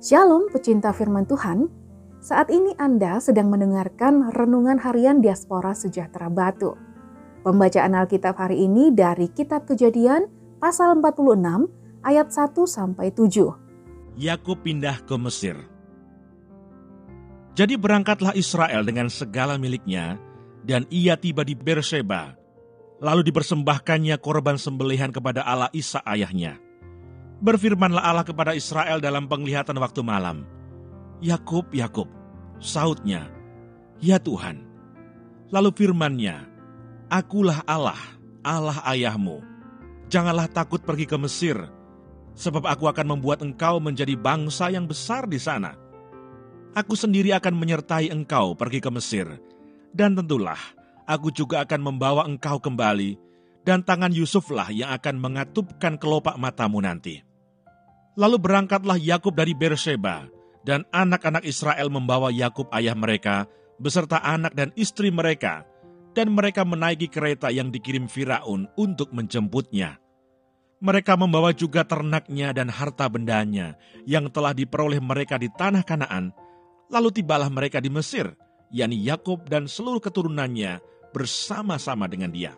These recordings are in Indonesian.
Shalom pecinta firman Tuhan, saat ini Anda sedang mendengarkan Renungan Harian Diaspora Sejahtera Batu. Pembacaan Alkitab hari ini dari Kitab Kejadian pasal 46 ayat 1 sampai 7. Yakub pindah ke Mesir. Jadi berangkatlah Israel dengan segala miliknya dan ia tiba di Berseba. Lalu dipersembahkannya korban sembelihan kepada Allah Isa ayahnya. Berfirmanlah Allah kepada Israel dalam penglihatan waktu malam. Yakub, Yakub, sautnya, Ya Tuhan. Lalu firmannya, Akulah Allah, Allah ayahmu. Janganlah takut pergi ke Mesir, sebab aku akan membuat engkau menjadi bangsa yang besar di sana. Aku sendiri akan menyertai engkau pergi ke Mesir, dan tentulah aku juga akan membawa engkau kembali, dan tangan Yusuflah yang akan mengatupkan kelopak matamu nanti.' Lalu berangkatlah Yakub dari Beersheba, dan anak-anak Israel membawa Yakub ayah mereka beserta anak dan istri mereka, dan mereka menaiki kereta yang dikirim Firaun untuk menjemputnya. Mereka membawa juga ternaknya dan harta bendanya yang telah diperoleh mereka di tanah Kanaan, lalu tibalah mereka di Mesir, yakni Yakub dan seluruh keturunannya bersama-sama dengan dia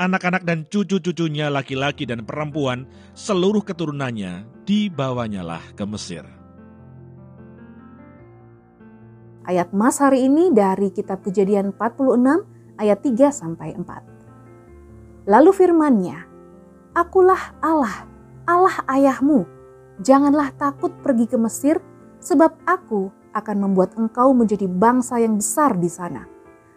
anak-anak dan cucu-cucunya laki-laki dan perempuan, seluruh keturunannya dibawanyalah ke Mesir. Ayat Mas hari ini dari kitab Kejadian 46 ayat 3 sampai 4. Lalu firman-Nya, Akulah Allah, Allah ayahmu. Janganlah takut pergi ke Mesir, sebab aku akan membuat engkau menjadi bangsa yang besar di sana.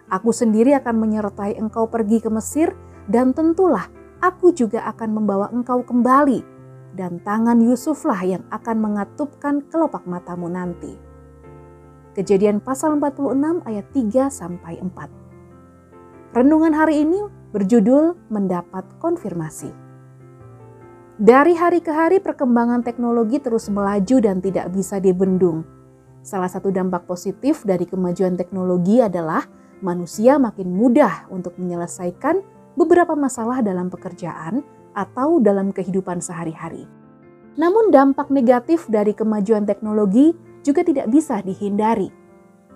Aku sendiri akan menyertai engkau pergi ke Mesir dan tentulah aku juga akan membawa engkau kembali, dan tangan Yusuflah yang akan mengatupkan kelopak matamu nanti. Kejadian pasal 46 ayat 3 sampai 4. Renungan hari ini berjudul mendapat konfirmasi. Dari hari ke hari perkembangan teknologi terus melaju dan tidak bisa dibendung. Salah satu dampak positif dari kemajuan teknologi adalah manusia makin mudah untuk menyelesaikan beberapa masalah dalam pekerjaan atau dalam kehidupan sehari-hari. Namun, dampak negatif dari kemajuan teknologi juga tidak bisa dihindari.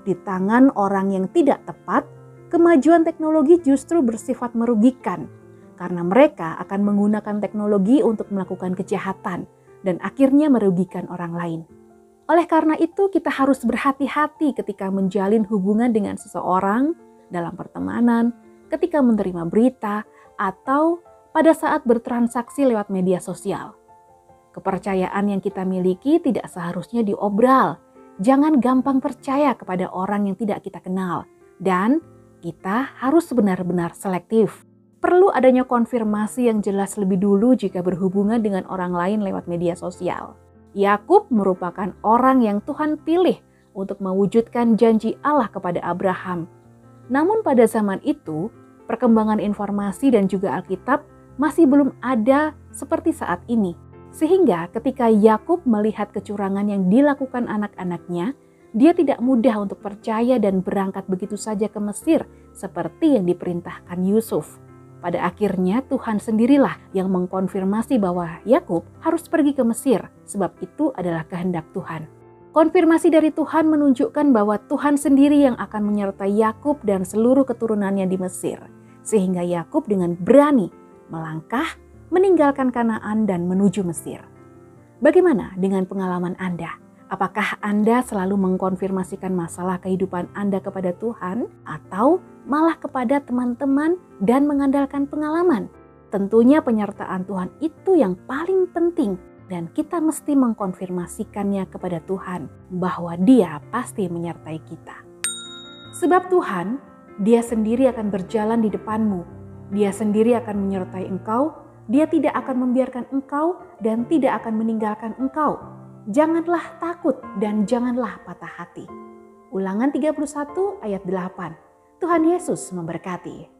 Di tangan orang yang tidak tepat, kemajuan teknologi justru bersifat merugikan karena mereka akan menggunakan teknologi untuk melakukan kejahatan dan akhirnya merugikan orang lain. Oleh karena itu, kita harus berhati-hati ketika menjalin hubungan dengan seseorang dalam pertemanan, ketika menerima berita, atau pada saat bertransaksi lewat media sosial. Kepercayaan yang kita miliki tidak seharusnya diobral. Jangan gampang percaya kepada orang yang tidak kita kenal, dan kita harus benar-benar selektif. Perlu adanya konfirmasi yang jelas lebih dulu jika berhubungan dengan orang lain lewat media sosial. Yakub merupakan orang yang Tuhan pilih untuk mewujudkan janji Allah kepada Abraham. Namun pada zaman itu, perkembangan informasi dan juga Alkitab masih belum ada seperti saat ini. Sehingga ketika Yakub melihat kecurangan yang dilakukan anak-anaknya, dia tidak mudah untuk percaya dan berangkat begitu saja ke Mesir seperti yang diperintahkan Yusuf. Pada akhirnya Tuhan sendirilah yang mengkonfirmasi bahwa Yakub harus pergi ke Mesir sebab itu adalah kehendak Tuhan. Konfirmasi dari Tuhan menunjukkan bahwa Tuhan sendiri yang akan menyertai Yakub dan seluruh keturunannya di Mesir sehingga Yakub dengan berani melangkah meninggalkan Kanaan dan menuju Mesir. Bagaimana dengan pengalaman Anda? Apakah Anda selalu mengkonfirmasikan masalah kehidupan Anda kepada Tuhan atau malah kepada teman-teman dan mengandalkan pengalaman? Tentunya penyertaan Tuhan itu yang paling penting dan kita mesti mengkonfirmasikannya kepada Tuhan bahwa Dia pasti menyertai kita. Sebab Tuhan dia sendiri akan berjalan di depanmu. Dia sendiri akan menyertai engkau. Dia tidak akan membiarkan engkau dan tidak akan meninggalkan engkau. Janganlah takut dan janganlah patah hati. Ulangan 31 ayat 8. Tuhan Yesus memberkati.